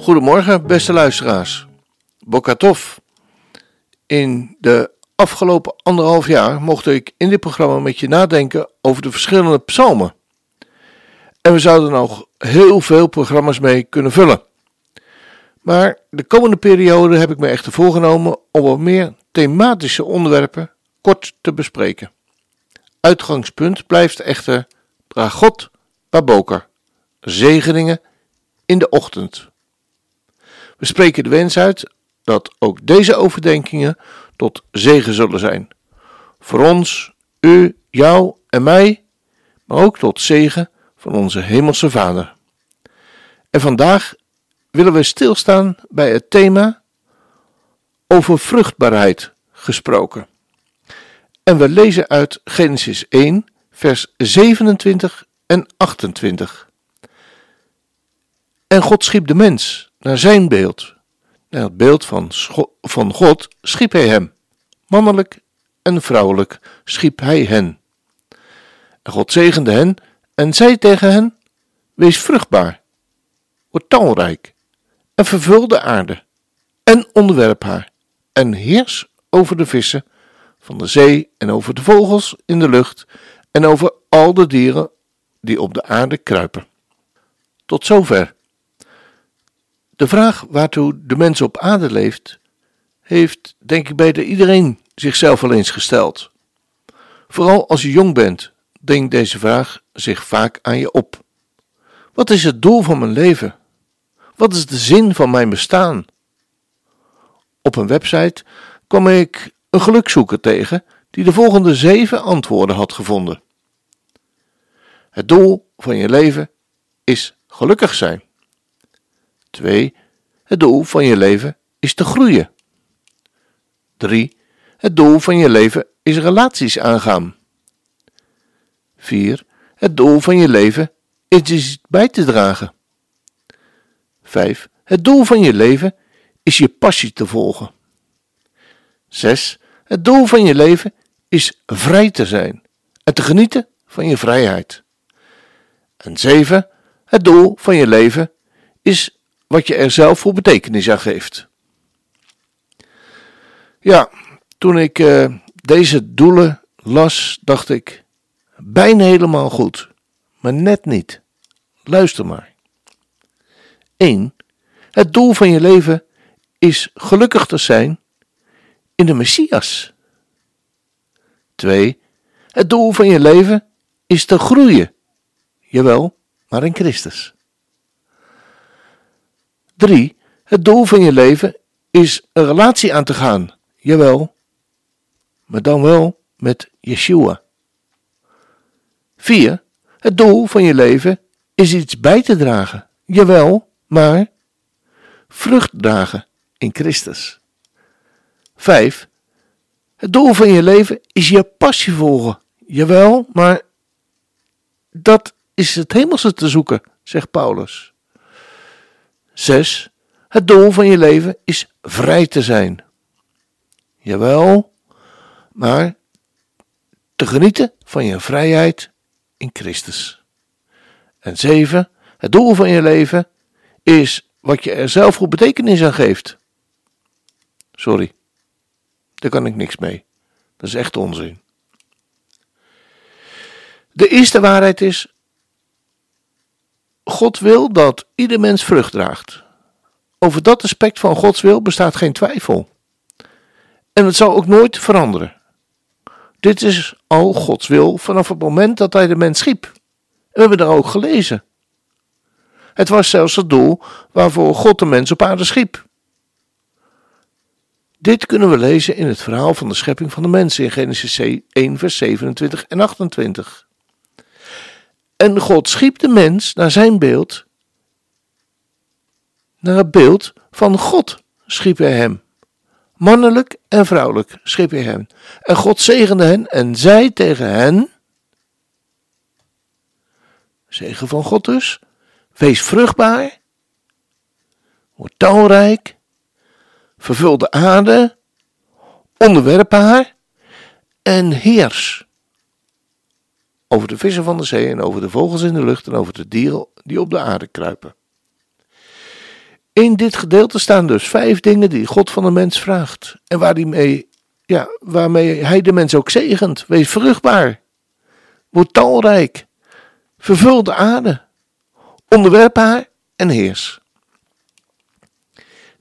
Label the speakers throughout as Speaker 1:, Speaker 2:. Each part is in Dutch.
Speaker 1: Goedemorgen, beste luisteraars. Bokatov. In de afgelopen anderhalf jaar mocht ik in dit programma met je nadenken over de verschillende psalmen. En we zouden nog heel veel programma's mee kunnen vullen. Maar de komende periode heb ik me echter voorgenomen om wat meer thematische onderwerpen kort te bespreken. Uitgangspunt blijft echter Bragot Baboker, zegeningen in de ochtend. We spreken de wens uit dat ook deze overdenkingen tot zegen zullen zijn. Voor ons, u, jou en mij, maar ook tot zegen van onze Hemelse Vader. En vandaag willen we stilstaan bij het thema over vruchtbaarheid gesproken. En we lezen uit Genesis 1, vers 27 en 28. En God schiep de mens naar zijn beeld. Naar het beeld van, van God schiep hij hem. Mannelijk en vrouwelijk schiep hij hen. En God zegende hen en zei tegen hen: Wees vruchtbaar, word talrijk en vervul de aarde en onderwerp haar en heers over de vissen van de zee en over de vogels in de lucht en over al de dieren die op de aarde kruipen. Tot zover. De vraag waartoe de mens op aarde leeft, heeft denk ik bij iedereen zichzelf al eens gesteld. Vooral als je jong bent, denkt deze vraag zich vaak aan je op. Wat is het doel van mijn leven? Wat is de zin van mijn bestaan? Op een website kwam ik een gelukzoeker tegen die de volgende zeven antwoorden had gevonden. Het doel van je leven is gelukkig zijn. 2. Het doel van je leven is te groeien. 3. Het doel van je leven is relaties aangaan. 4. Het doel van je leven is iets bij te dragen. 5. Het doel van je leven is je passie te volgen. 6. Het doel van je leven is vrij te zijn en te genieten van je vrijheid. En 7. Het doel van je leven is wat je er zelf voor betekenis aan geeft. Ja, toen ik uh, deze doelen las, dacht ik: bijna helemaal goed, maar net niet. Luister maar. 1. Het doel van je leven is gelukkig te zijn in de Messias. 2. Het doel van je leven is te groeien. Jawel, maar in Christus. 3. Het doel van je leven is een relatie aan te gaan. Jawel, maar dan wel met Yeshua. 4. Het doel van je leven is iets bij te dragen. Jawel, maar vrucht dragen in Christus. 5. Het doel van je leven is je passie volgen. Jawel, maar dat is het hemelse te zoeken, zegt Paulus. 6. Het doel van je leven is vrij te zijn. Jawel, maar te genieten van je vrijheid in Christus. En 7. Het doel van je leven is wat je er zelf voor betekenis aan geeft. Sorry, daar kan ik niks mee. Dat is echt onzin. De eerste waarheid is: God wil dat ieder mens vrucht draagt. Over dat aspect van Gods wil bestaat geen twijfel. En het zal ook nooit veranderen. Dit is al Gods wil vanaf het moment dat Hij de mens schiep. We hebben daar ook gelezen. Het was zelfs het doel waarvoor God de mens op aarde schiep. Dit kunnen we lezen in het verhaal van de schepping van de mens in Genesis 1, vers 27 en 28. En God schiep de mens naar zijn beeld. Naar het beeld van God schiep hij hem. Mannelijk en vrouwelijk schiep hij hen. En God zegende hen en zei tegen hen: Zegen van God dus, wees vruchtbaar, word talrijk, vervul de aarde, onderwerp haar en heers over de vissen van de zee en over de vogels in de lucht en over de dieren die op de aarde kruipen. In dit gedeelte staan dus vijf dingen die God van de mens vraagt. En waar ja, waarmee hij de mens ook zegent. Wees vruchtbaar. Word talrijk. Vervul de aarde. Onderwerp haar en heers.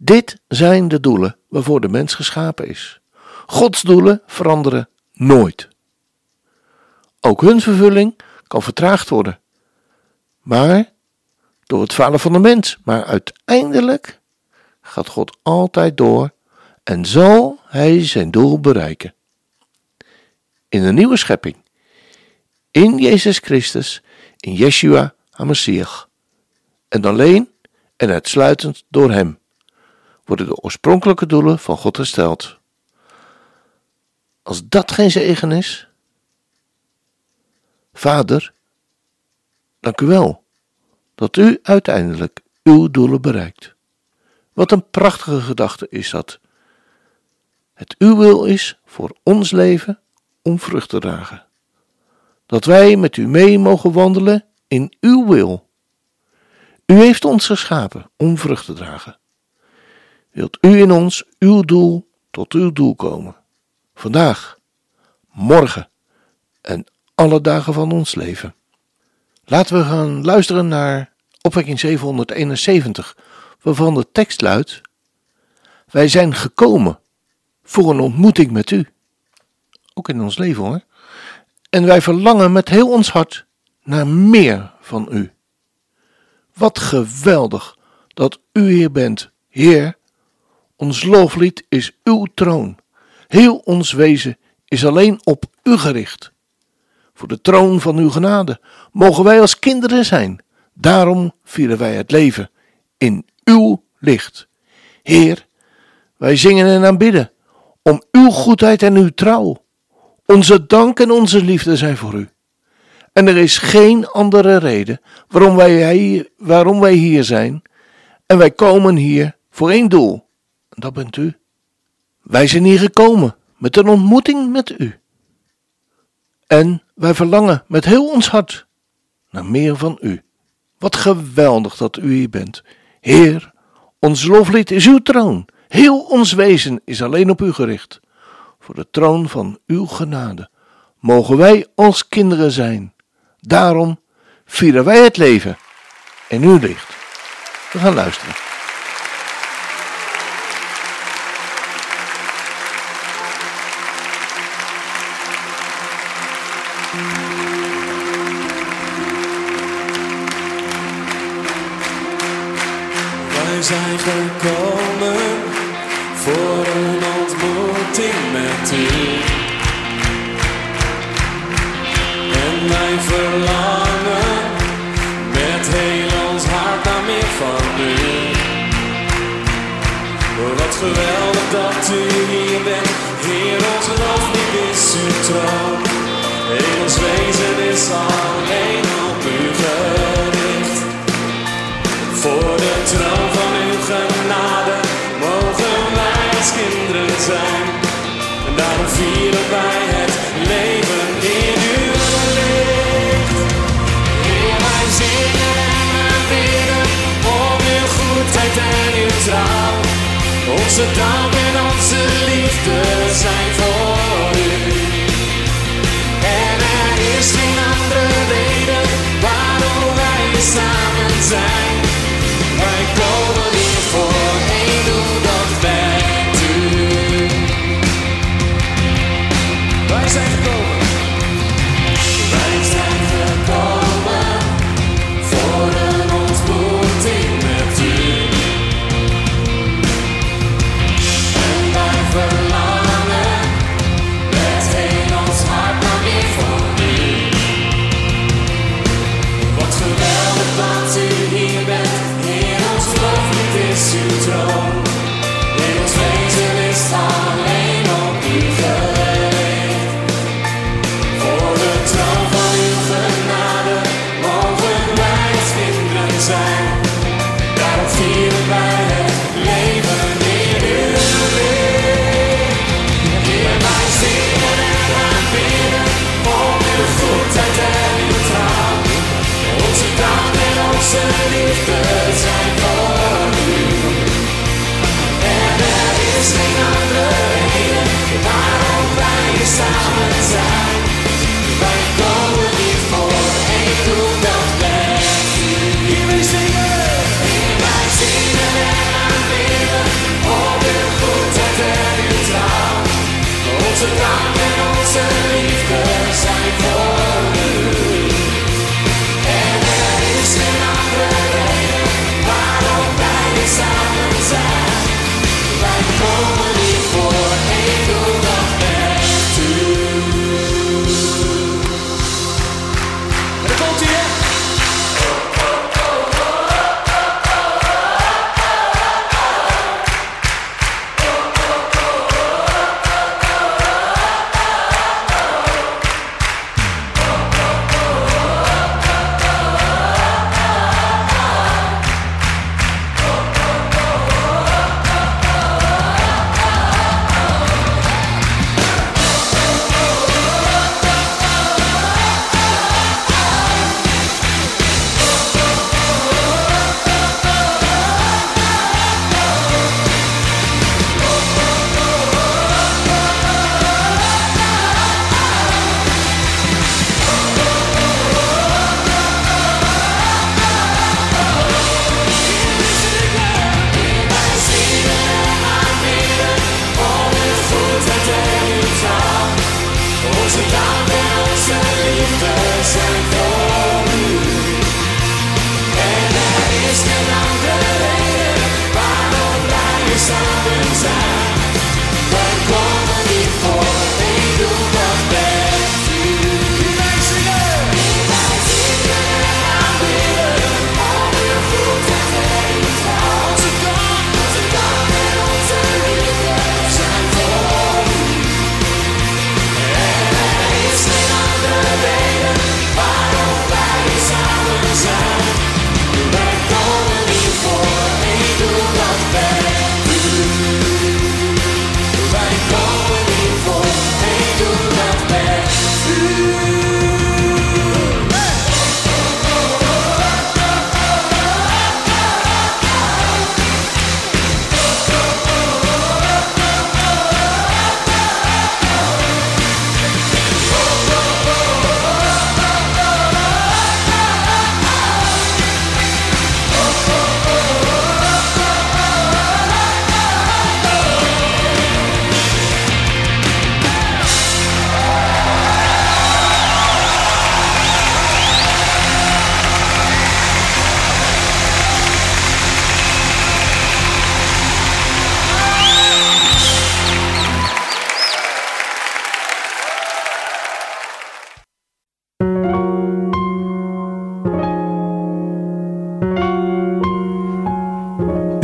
Speaker 1: Dit zijn de doelen waarvoor de mens geschapen is. Gods doelen veranderen nooit. Ook hun vervulling kan vertraagd worden. Maar door het falen van de mens. Maar uiteindelijk gaat God altijd door en zal hij zijn doel bereiken. In een nieuwe schepping. In Jezus Christus, in Yeshua HaMashiach. En alleen en uitsluitend door Hem worden de oorspronkelijke doelen van God gesteld. Als dat geen zegen is, Vader, dank u wel dat u uiteindelijk uw doelen bereikt. Wat een prachtige gedachte is dat. Het uw wil is voor ons leven om vrucht te dragen. Dat wij met u mee mogen wandelen in uw wil. U heeft ons geschapen om vrucht te dragen. Wilt u in ons uw doel tot uw doel komen? Vandaag, morgen en alle dagen van ons leven. Laten we gaan luisteren naar opwekking 771, waarvan de tekst luidt: Wij zijn gekomen voor een ontmoeting met u. Ook in ons leven hoor. En wij verlangen met heel ons hart naar meer van u. Wat geweldig dat u hier bent, Heer. Ons looflied is uw troon. Heel ons wezen is alleen op u gericht voor de troon van uw genade. Mogen wij als kinderen zijn. Daarom vieren wij het leven in uw licht. Heer, wij zingen en aanbidden om uw goedheid en uw trouw. Onze dank en onze liefde zijn voor u. En er is geen andere reden waarom wij, waarom wij hier zijn. En wij komen hier voor één doel. En dat bent u. Wij zijn hier gekomen met een ontmoeting met u. En wij verlangen met heel ons hart naar meer van u. Wat geweldig dat u hier bent. Heer, ons loflied is uw troon. Heel ons wezen is alleen op u gericht. Voor de troon van uw genade mogen wij als kinderen zijn. Daarom vieren wij het leven in uw licht. We gaan luisteren.
Speaker 2: Zijn gekomen voor een ontmoeting met u. En wij verlangen met heel ons hart naar meer van u. Wat geweldig dat u hier bent, Heer, ons geloof niet is Onze dank en onze liefde zijn